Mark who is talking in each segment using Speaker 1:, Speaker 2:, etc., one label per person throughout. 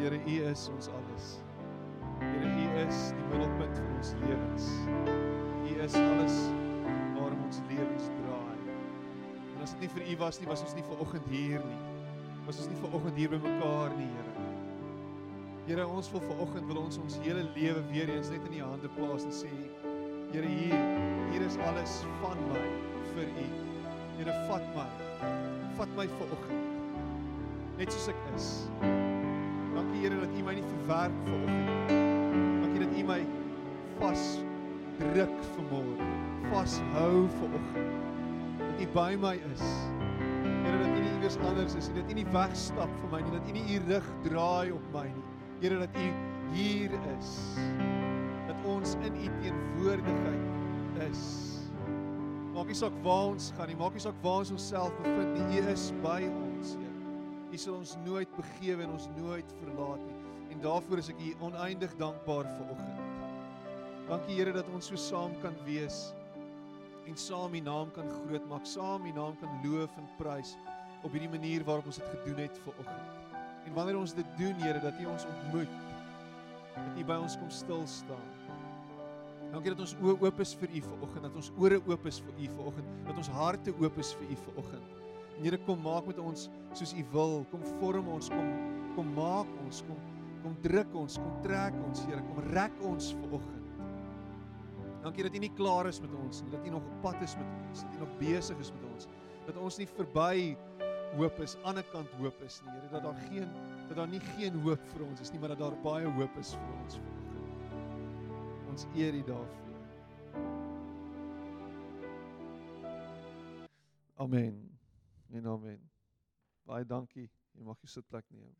Speaker 1: Here, U is ons alles. Here, U is die middelpunt van ons lewens. U is alles waarom ons lewens draai. En as dit nie vir U was nie, was ons nie ver oggend hier nie. Was ons nie ver oggend hier by mekaar nie, Here. Here, ons wil ver oggend wil ons ons hele lewe weer eens net in U hande plaas en sê, Here, hier, hier is alles van my vir U. Here, vat my. Vat my ver oggend net soos ek is. Dankie Here dat U my nie verwerp vanoggend. Dankie dat U my vas druk vanmôre. Vashou vanoggend. Dat U by my is. Here dat U nie iewers anders is nie, dat U nie wegstap van my nie, dat U nie U rug draai op my nie. Here dat U hier is. Dat ons in U teenwoordigheid is. Maak nie saak waar ons gaan nie, maak nie saak waar ons onsself bevind nie. U is by ons. U sal ons nooit begewe en ons nooit verlaat nie. En daarvoor is ek U oneindig dankbaar vir oggend. Dankie Here dat ons so saam kan wees en saam U naam kan grootmaak, saam U naam kan loof en prys op hierdie manier waarop ons dit gedoen het vir oggend. En wanneer ons dit doen, Here, dat U ons ontmoet, dat U by ons kom stil staan. Dankie dat ons oë oop is vir U vir oggend, dat ons ore oop is vir U vir oggend, dat ons harte oop is vir U vir oggend. En Here kom maak met ons soos U wil. Kom vorm ons, kom kom maak ons, kom kom druk ons, kom trek ons, Here, kom rek ons ver oggend. Dankie dat U nie klaar is met ons nie, dat U nog op pad is met ons, dat U nog besig is met ons. Dat ons nie verby hoop is, aan die kant hoop is nie, Here, dat daar geen dat daar nie geen hoop vir ons is nie, maar dat daar baie hoop is vir ons ver oggend. Ons eer U daarvoor. Amen. En amen. Baie dankie. Jy mag jou sitplek neem.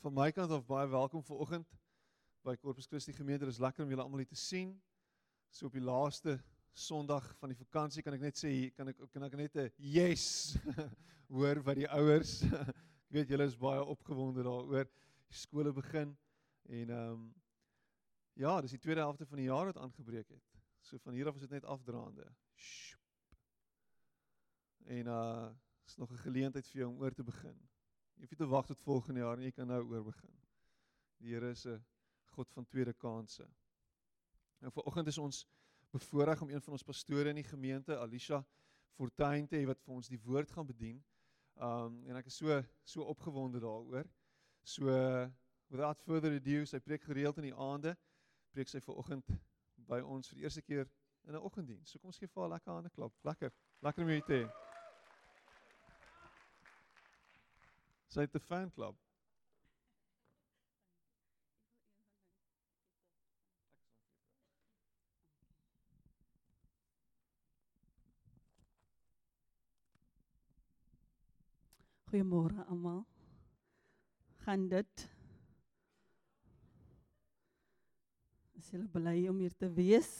Speaker 1: Van my kant af baie welkom vir oggend by Corpus Christi gemeente. Dit is lekker om julle almal hier te sien. So op die laaste Sondag van die vakansie kan ek net sê kan ek kan ek net 'n yes hoor wat die ouers ek weet julle is baie opgewonde daaroor skole begin en ehm um, ja, dis die tweede helfte van die jaar wat aangebreek het. So van hier af is dit net afdraande. En uh is nog 'n geleentheid vir jou om oor te begin. Jy hoef nie te wag tot volgende jaar nie, jy kan nou oor begin. Die Here is 'n God van tweede kansse. Nou vanoggend is ons bevoorreg om een van ons pastore in die gemeente, Alicia Fortuin te hê wat vir ons die woord gaan bedien. Um en ek is so so opgewonde daaroor. So without further ado, sy preek gereeld in die aande. Preek sy ver oggend by ons vir die eerste keer in 'n oggenddiens. So kom ons gee vir haar lekker hande klap. Lekker. Lekker om jou te hê. Sy het 'n fan klub.
Speaker 2: Goeiemôre almal. Gaan dit? Is julle bly om hier te wees?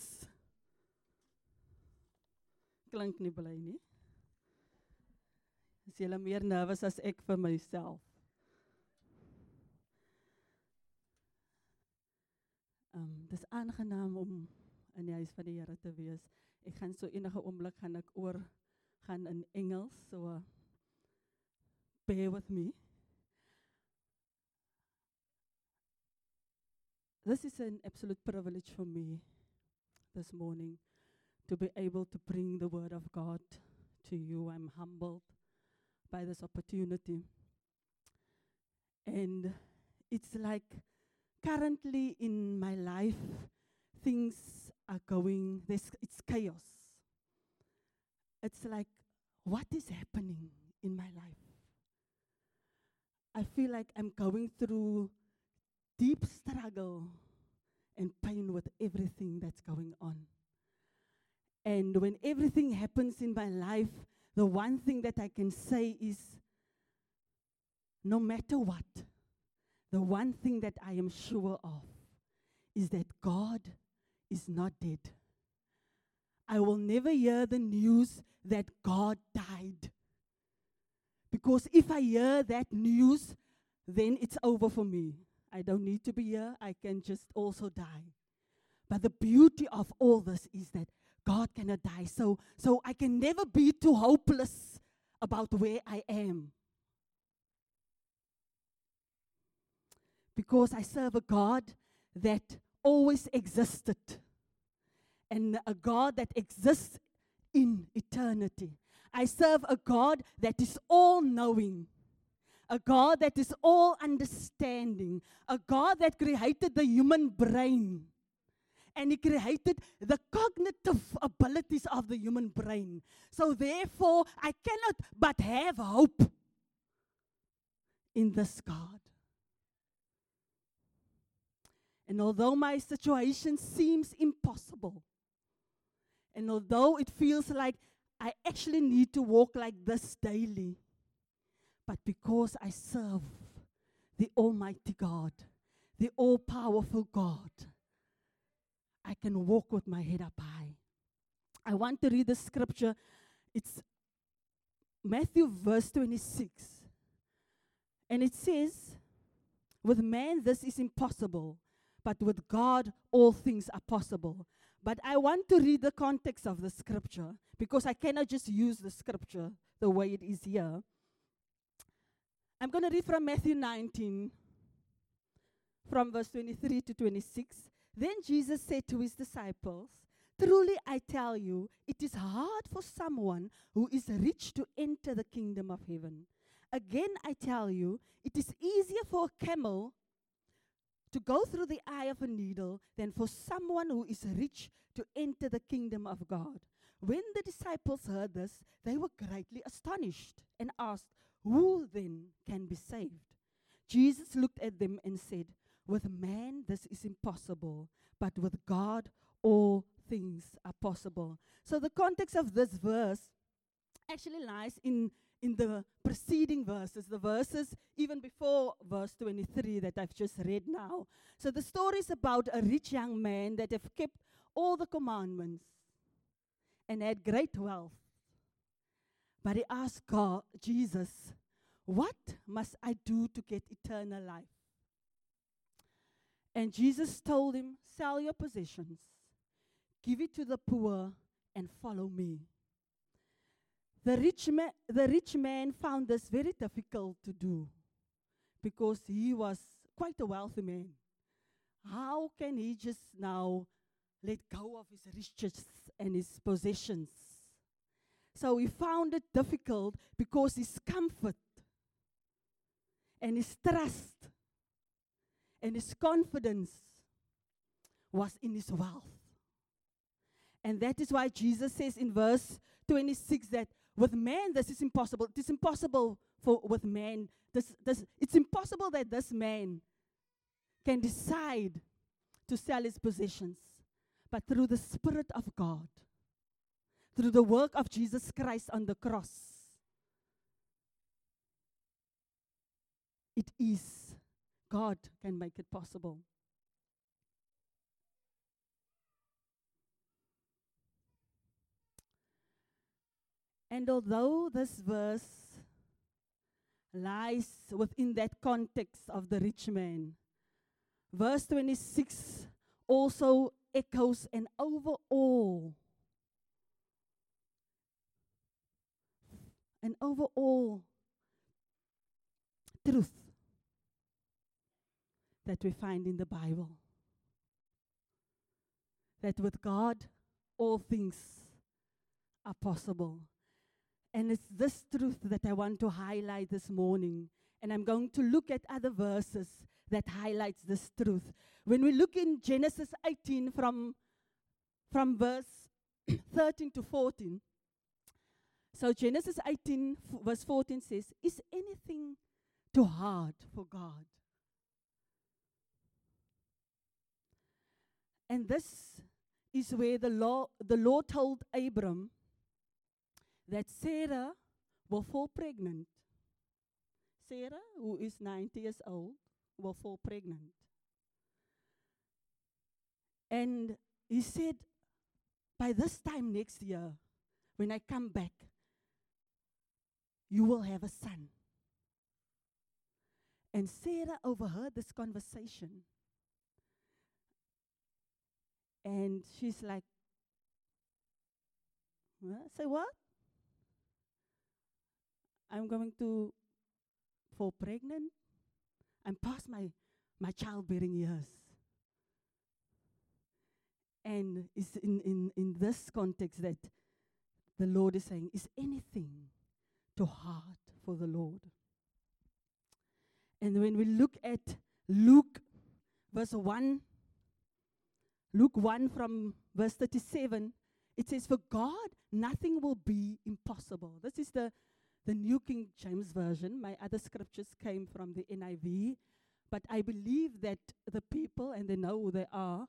Speaker 2: Klink nie bly nie. Is julle meer nervus as ek vir myself? Ehm um, dis aangenaam om in die huis van die Here te wees. Ek gaan so enige oomblik gaan ek oor gaan in Engels so bear with me. This is an absolute privilege for me this morning to be able to bring the word of God to you. I'm humbled by this opportunity. And it's like currently in my life, things are going, this, it's chaos. It's like, what is happening in my life? I feel like I'm going through deep struggle and pain with everything that's going on. And when everything happens in my life, the one thing that I can say is no matter what, the one thing that I am sure of is that God is not dead. I will never hear the news that God died. Because if I hear that news, then it's over for me. I don't need to be here. I can just also die. But the beauty of all this is that God cannot die. So, so I can never be too hopeless about where I am. Because I serve a God that always existed and a God that exists in eternity. I serve a God that is all knowing, a God that is all understanding, a God that created the human brain. And he created the cognitive abilities of the human brain. So, therefore, I cannot but have hope in this God. And although my situation seems impossible, and although it feels like I actually need to walk like this daily, but because I serve the Almighty God, the all powerful God, I can walk with my head up high. I want to read the scripture. It's Matthew verse 26. And it says, With man this is impossible, but with God all things are possible. But I want to read the context of the scripture because I cannot just use the scripture the way it is here. I'm going to read from Matthew 19, from verse 23 to 26. Then Jesus said to his disciples, Truly I tell you, it is hard for someone who is rich to enter the kingdom of heaven. Again, I tell you, it is easier for a camel to go through the eye of a needle than for someone who is rich to enter the kingdom of God. When the disciples heard this, they were greatly astonished and asked, Who then can be saved? Jesus looked at them and said, With man this is impossible, but with God all things are possible. So the context of this verse actually lies in in the preceding verses, the verses even before verse 23 that I've just read now. So the story is about a rich young man that have kept all the commandments and had great wealth. But he asked God, Jesus, what must I do to get eternal life? And Jesus told him, Sell your possessions, give it to the poor, and follow me. The rich, ma- the rich man found this very difficult to do because he was quite a wealthy man. How can he just now let go of his riches and his possessions? So he found it difficult because his comfort and his trust and his confidence was in his wealth. And that is why Jesus says in verse 26 that with man, this is impossible. It is impossible for with man. This, this, it's impossible that this man can decide to sell his possessions. But through the Spirit of God, through the work of Jesus Christ on the cross, it is God can make it possible. And although this verse lies within that context of the rich man, verse 26 also echoes an overall an overall truth that we find in the Bible. That with God, all things are possible. And it's this truth that I want to highlight this morning. And I'm going to look at other verses that highlights this truth. When we look in Genesis 18 from, from verse 13 to 14, so Genesis 18 f- verse 14 says, Is anything too hard for God? And this is where the, law, the Lord told Abram that Sarah will fall pregnant. Sarah, who is 90 years old, will fall pregnant. And he said, by this time next year, when I come back, you will have a son. And Sarah overheard this conversation. And she's like, "Huh? Say what? I'm going to fall pregnant. I'm past my, my childbearing years. And it's in, in, in this context that the Lord is saying, Is anything too hard for the Lord? And when we look at Luke verse 1, Luke 1 from verse 37, it says, For God, nothing will be impossible. This is the, the New King James Version. My other scriptures came from the NIV. But I believe that the people, and they know who they are,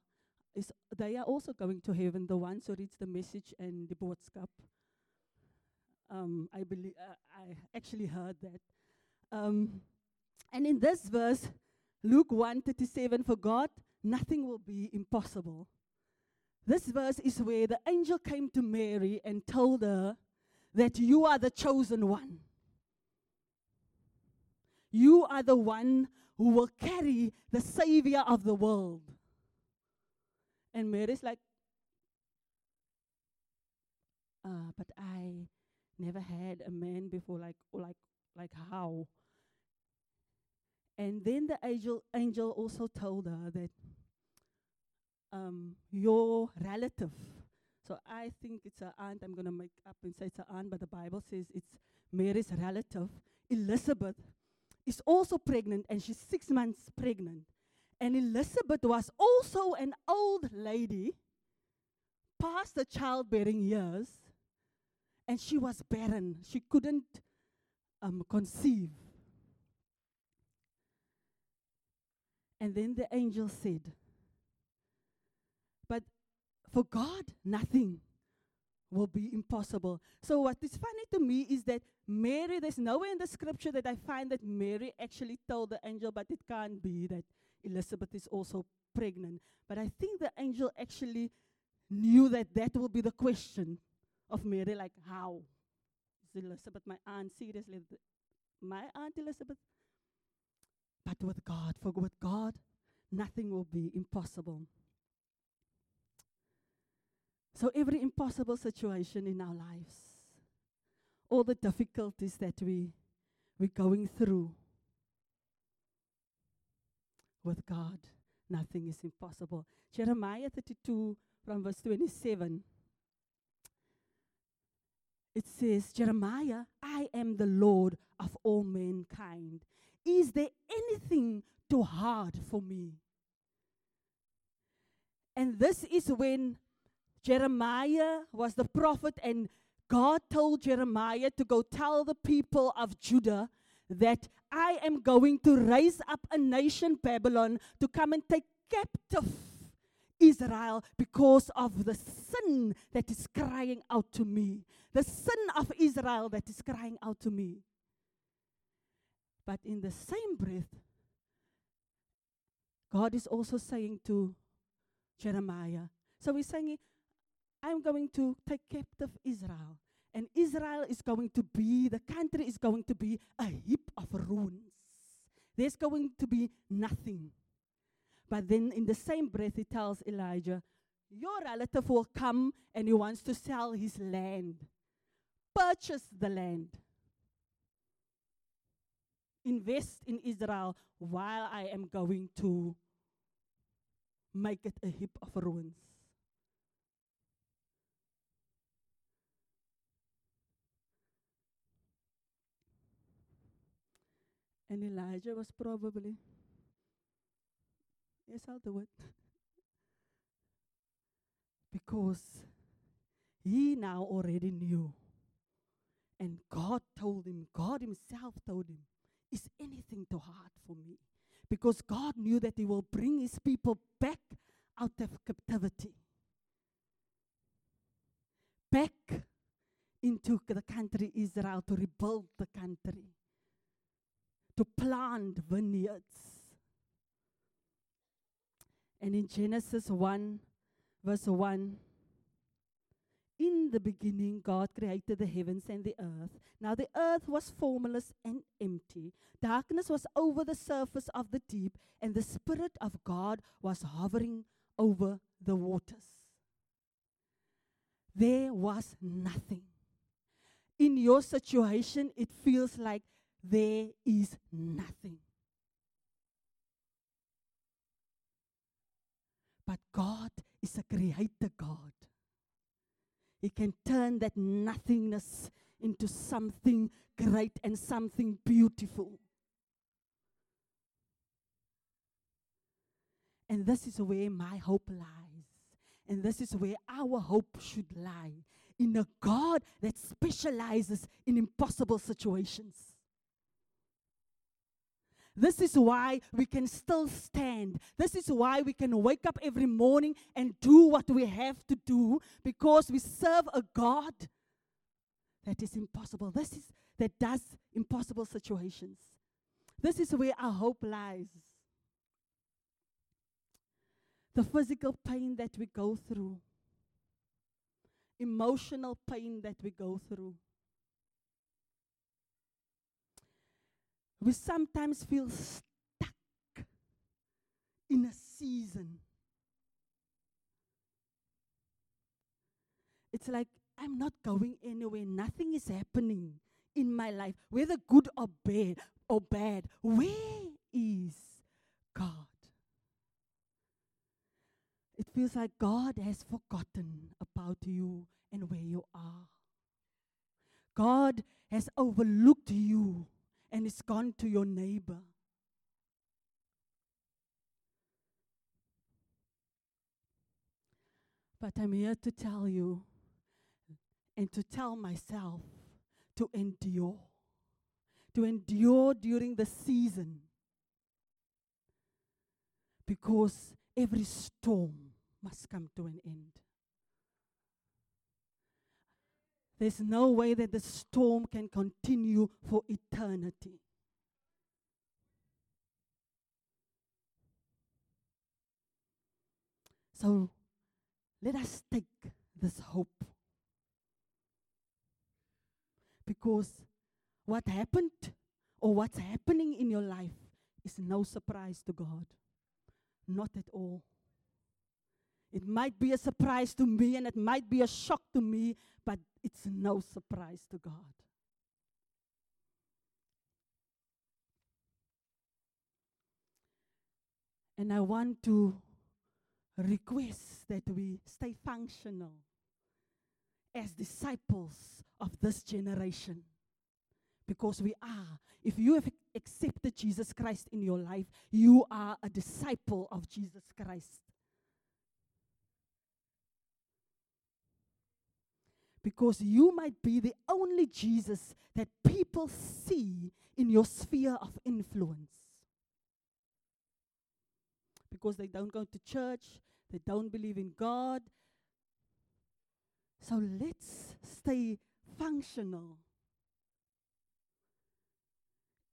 Speaker 2: is they are also going to heaven, the ones who reads the message and the boodskap. Um, I believe uh, I actually heard that. Um, and in this verse, Luke 1:37, for God nothing will be impossible. This verse is where the angel came to Mary and told her that you are the chosen one. You are the one who will carry the Savior of the world. And Mary's like, uh, but I never had a man before, like, like, like how? And then the angel, angel also told her that um, your relative, so I think it's an aunt, I'm going to make up and say it's an aunt, but the Bible says it's Mary's relative, Elizabeth, is also pregnant and she's six months pregnant. And Elizabeth was also an old lady, past the childbearing years, and she was barren. She couldn't um, conceive. And then the angel said, for God, nothing will be impossible. So, what is funny to me is that Mary, there's nowhere in the scripture that I find that Mary actually told the angel, but it can't be that Elizabeth is also pregnant. But I think the angel actually knew that that will be the question of Mary like, how? Is Elizabeth my aunt? Seriously, my aunt Elizabeth? But with God, for with God, nothing will be impossible. So, every impossible situation in our lives, all the difficulties that we, we're going through, with God, nothing is impossible. Jeremiah 32, from verse 27, it says, Jeremiah, I am the Lord of all mankind. Is there anything too hard for me? And this is when Jeremiah was the prophet, and God told Jeremiah to go tell the people of Judah that I am going to raise up a nation, Babylon, to come and take captive Israel because of the sin that is crying out to me. The sin of Israel that is crying out to me. But in the same breath, God is also saying to Jeremiah, so he's saying, I'm going to take captive Israel. And Israel is going to be, the country is going to be a heap of ruins. There's going to be nothing. But then in the same breath, he tells Elijah, Your relative will come and he wants to sell his land. Purchase the land. Invest in Israel while I am going to make it a heap of ruins. And Elijah was probably, yes, I'll do it. because he now already knew. And God told him, God Himself told him, Is anything too hard for me? Because God knew that He will bring His people back out of captivity, back into the country Israel to rebuild the country to plant vineyards. And in Genesis 1, verse 1, In the beginning, God created the heavens and the earth. Now the earth was formless and empty. Darkness was over the surface of the deep, and the Spirit of God was hovering over the waters. There was nothing. In your situation, it feels like there is nothing. But God is a creator God. He can turn that nothingness into something great and something beautiful. And this is where my hope lies. And this is where our hope should lie in a God that specializes in impossible situations. This is why we can still stand. This is why we can wake up every morning and do what we have to do because we serve a God that is impossible. This is that does impossible situations. This is where our hope lies. The physical pain that we go through, emotional pain that we go through. We sometimes feel stuck in a season. It's like I'm not going anywhere, nothing is happening in my life, whether good or bad or bad. Where is God? It feels like God has forgotten about you and where you are. God has overlooked you and it's gone to your neighbor. But I'm here to tell you and to tell myself to endure, to endure during the season. Because every storm must come to an end. There's no way that the storm can continue for eternity. So let us take this hope. Because what happened or what's happening in your life is no surprise to God. Not at all. It might be a surprise to me and it might be a shock to me, but it's no surprise to God. And I want to request that we stay functional as disciples of this generation. Because we are. If you have accepted Jesus Christ in your life, you are a disciple of Jesus Christ. Because you might be the only Jesus that people see in your sphere of influence. Because they don't go to church, they don't believe in God. So let's stay functional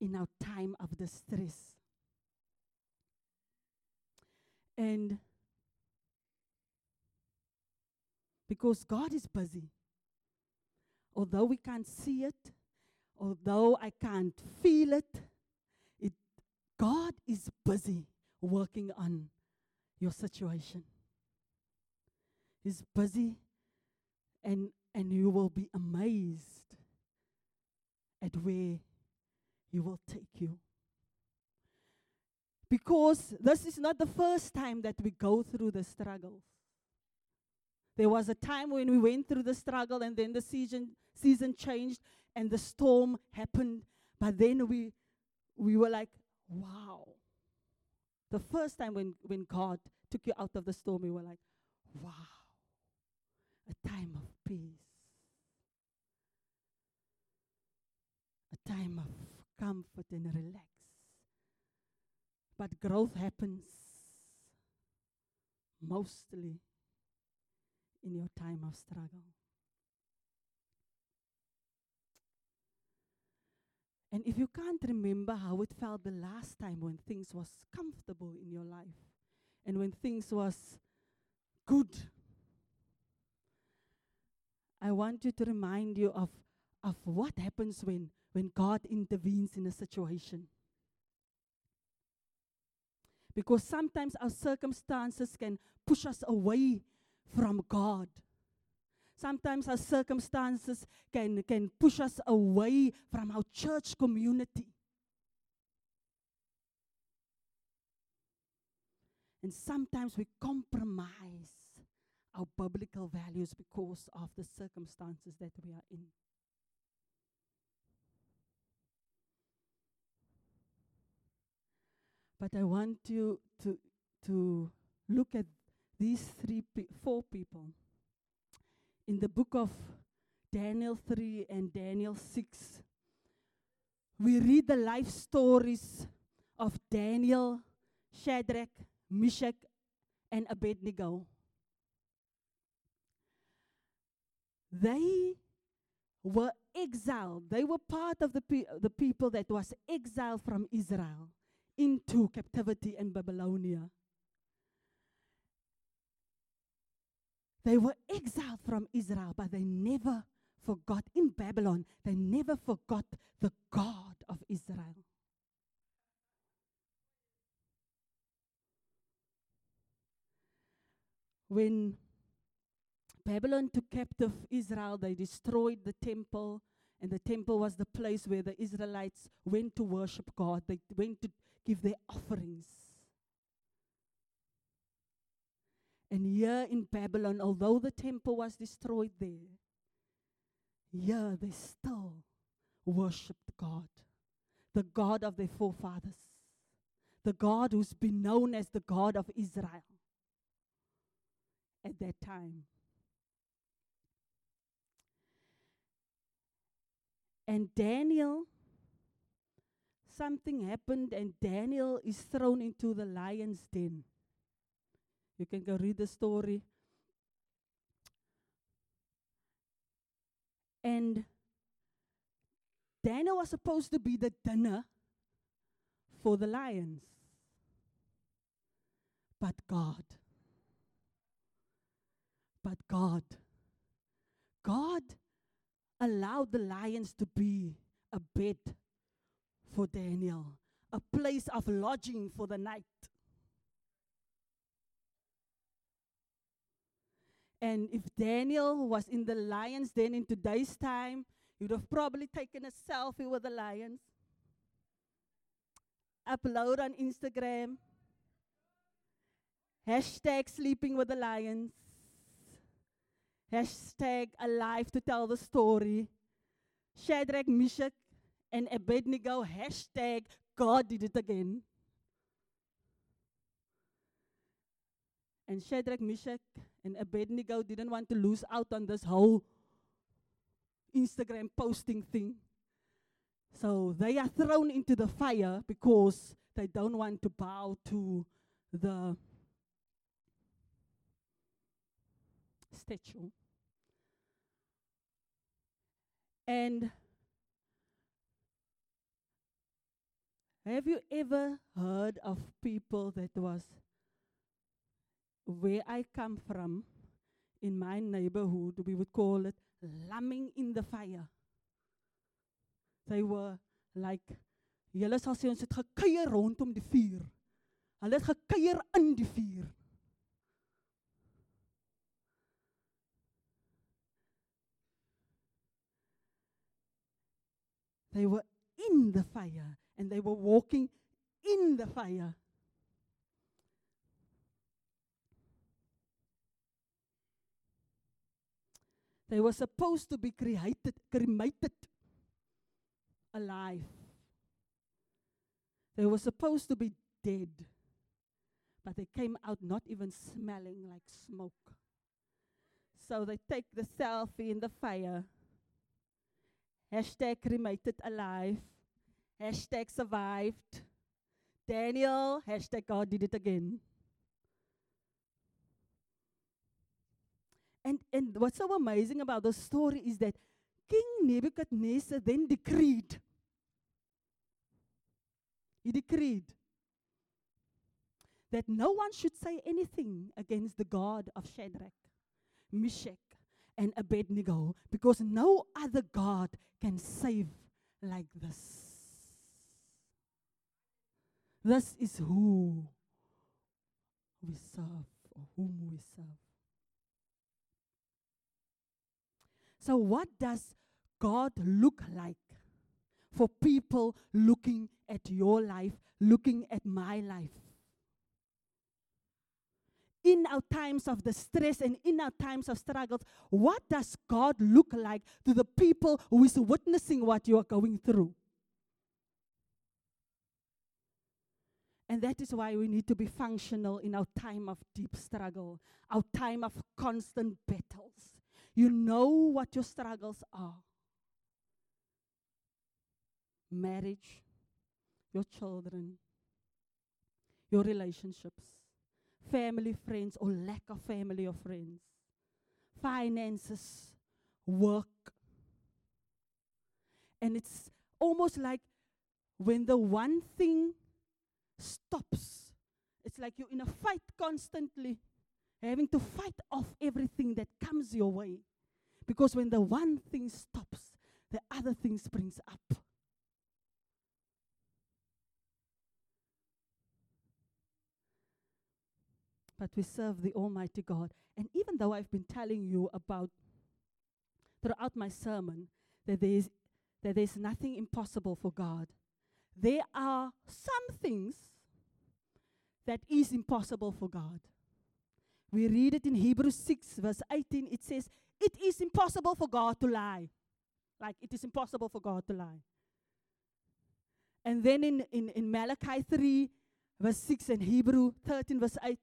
Speaker 2: in our time of distress. And because God is busy although we can't see it, although I can't feel it, it God is busy working on your situation. He's busy and and you will be amazed at where he will take you. Because this is not the first time that we go through the struggles. There was a time when we went through the struggle and then the season season changed and the storm happened. But then we we were like, wow. The first time when, when God took you out of the storm, we were like, wow. A time of peace. A time of comfort and relax. But growth happens mostly in your time of struggle. And if you can't remember how it felt the last time when things was comfortable in your life and when things was good, I want you to remind you of, of what happens when, when God intervenes in a situation. Because sometimes our circumstances can push us away from God. Sometimes our circumstances can, can push us away from our church community. And sometimes we compromise our biblical values because of the circumstances that we are in. But I want you to, to look at these three, pe- four people. In the book of Daniel 3 and Daniel 6, we read the life stories of Daniel, Shadrach, Meshach, and Abednego. They were exiled. They were part of the, pe- the people that was exiled from Israel into captivity in Babylonia. They were exiled from Israel, but they never forgot, in Babylon, they never forgot the God of Israel. When Babylon took captive Israel, they destroyed the temple, and the temple was the place where the Israelites went to worship God. They went to give their offerings. And here in Babylon, although the temple was destroyed there, here they still worshiped God, the God of their forefathers, the God who's been known as the God of Israel at that time. And Daniel, something happened, and Daniel is thrown into the lion's den. You can go read the story. And Daniel was supposed to be the dinner for the lions. But God, but God, God allowed the lions to be a bed for Daniel, a place of lodging for the night. And if Daniel was in the lions den in today's time, he would have probably taken a selfie with the lions, upload on Instagram, hashtag sleeping with the lions, hashtag alive to tell the story, Shadrach, Meshach, and Abednego, hashtag God did it again. And Shadrach, Meshach, and Abednego didn't want to lose out on this whole Instagram posting thing. So they are thrown into the fire because they don't want to bow to the statue. And have you ever heard of people that was where I come from, in my neighborhood, we would call it lambing in the fire. They were like, julle sal sê ons het gekuier rondom die vuur. Hulle het gekuier in die vuur. They were in the fire and they were walking in the fire. They were supposed to be created, cremated alive. They were supposed to be dead, but they came out not even smelling like smoke. So they take the selfie in the fire. Hashtag cremated alive. Hashtag survived. Daniel, hashtag God did it again. And, and what's so amazing about the story is that King Nebuchadnezzar then decreed. He decreed that no one should say anything against the God of Shadrach, Meshach, and Abednego because no other God can save like this. This is who we serve or whom we serve. So, what does God look like for people looking at your life, looking at my life? In our times of the stress and in our times of struggles, what does God look like to the people who is witnessing what you are going through? And that is why we need to be functional in our time of deep struggle, our time of constant battles. You know what your struggles are marriage, your children, your relationships, family, friends, or lack of family or friends, finances, work. And it's almost like when the one thing stops, it's like you're in a fight constantly, having to fight off everything that comes your way. Because when the one thing stops, the other thing springs up. But we serve the Almighty God. And even though I've been telling you about throughout my sermon that there is, that there's nothing impossible for God, there are some things that is impossible for God. We read it in Hebrews 6, verse 18. It says, It is impossible for God to lie. Like, it is impossible for God to lie. And then in, in, in Malachi 3, verse 6, and Hebrew 13, verse 8,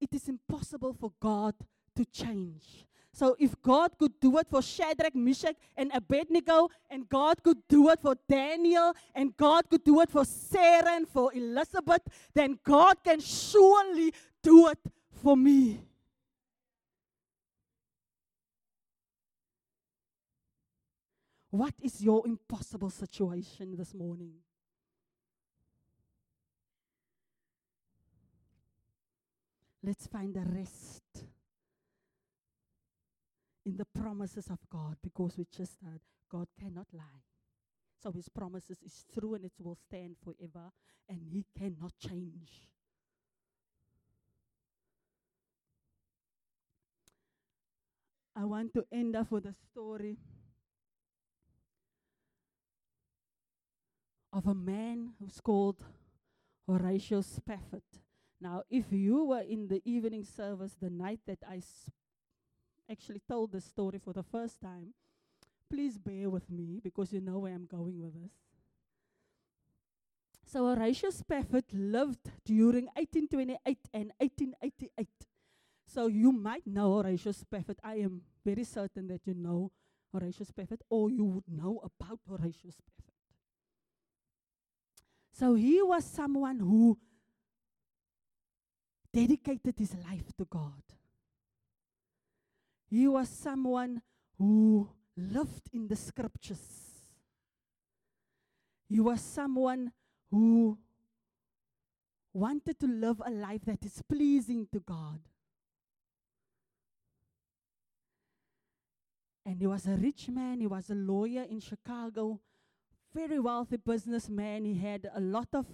Speaker 2: it is impossible for God to change. So if God could do it for Shadrach, Meshach, and Abednego, and God could do it for Daniel, and God could do it for Sarah and for Elizabeth, then God can surely do it for me. What is your impossible situation this morning? Let's find the rest in the promises of God because we just heard God cannot lie. So his promises is true and it will stand forever and he cannot change. I want to end up with a story of a man who's called Horatio Spafford. Now, if you were in the evening service the night that I actually told the story for the first time, please bear with me because you know where I'm going with this. So, Horatio Spafford lived during 1828 and 1888. So, you might know Horatio Spafford. I am very certain that you know Horatio Spafford, or you would know about Horatio Spafford. So, he was someone who dedicated his life to God. He was someone who lived in the scriptures. He was someone who wanted to live a life that is pleasing to God. And he was a rich man, he was a lawyer in Chicago, very wealthy businessman. He had a lot of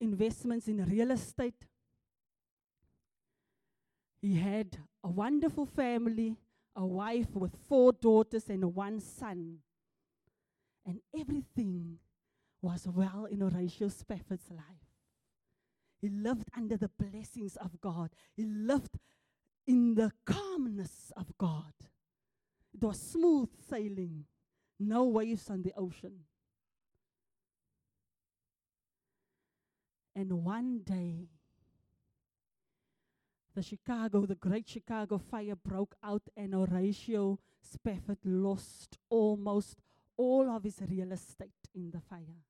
Speaker 2: investments in real estate. He had a wonderful family, a wife with four daughters and one son. And everything was well in Horatio Spafford's life. He lived under the blessings of God. He lived in the calmness of God. It was smooth sailing, no waves on the ocean. And one day, the Chicago, the Great Chicago Fire broke out, and Horatio Spafford lost almost all of his real estate in the fire.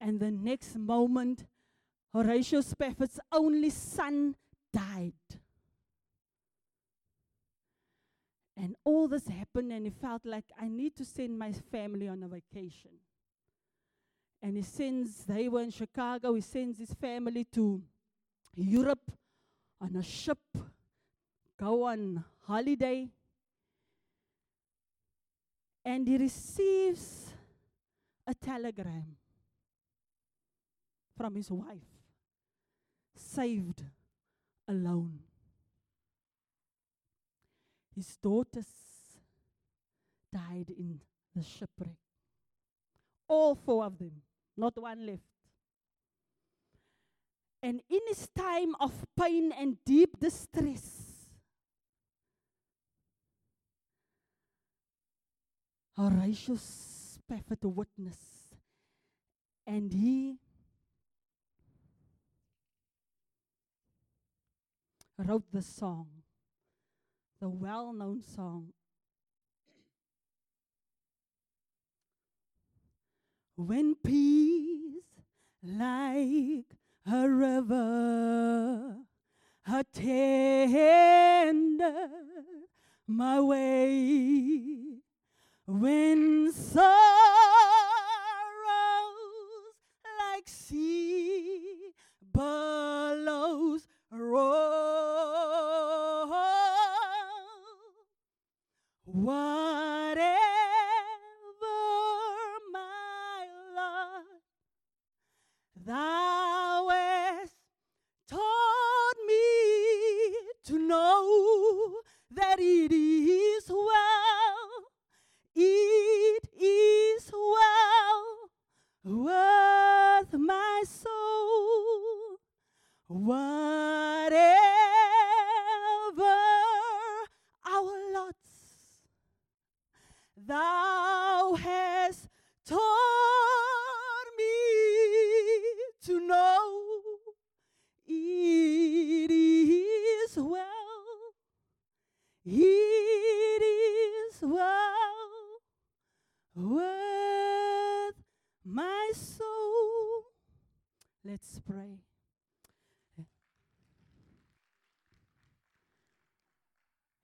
Speaker 2: And the next moment, Horatio Spafford's only son died. And all this happened, and he felt like I need to send my family on a vacation. And he sends, they were in Chicago, he sends his family to Europe on a ship, go on holiday. And he receives a telegram from his wife saved alone. His daughters died in the shipwreck. All four of them, not one left. And in his time of pain and deep distress, Horatius Spafford witness, and he wrote the song, the well known song. When peace like a river attended my way, when sorrows like sea billows roll, thou hast taught me to know it is well, it is well with my soul. Let's pray.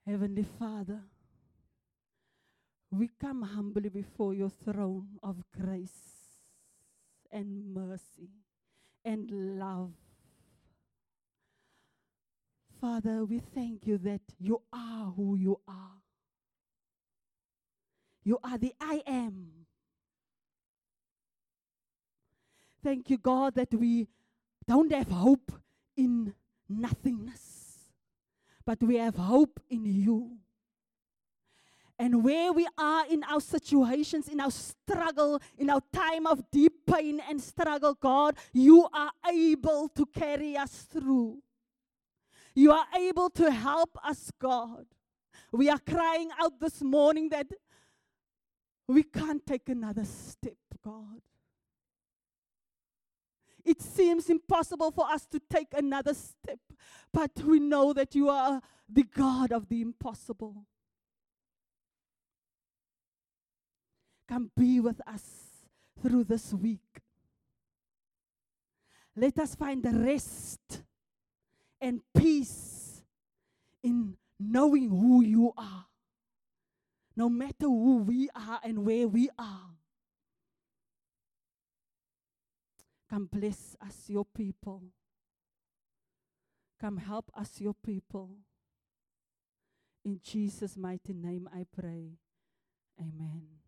Speaker 2: Heavenly Father, we come before your throne of grace and mercy and love. Father, we thank you that you are who you are. You are the I am. Thank you, God, that we don't have hope in nothingness, but we have hope in you. And where we are in our situations, in our struggle, in our time of deep pain and struggle, God, you are able to carry us through. You are able to help us, God. We are crying out this morning that we can't take another step, God. It seems impossible for us to take another step, but we know that you are the God of the impossible. Come be with us through this week. Let us find rest and peace in knowing who you are, no matter who we are and where we are. Come bless us, your people. Come help us, your people. In Jesus' mighty name I pray. Amen.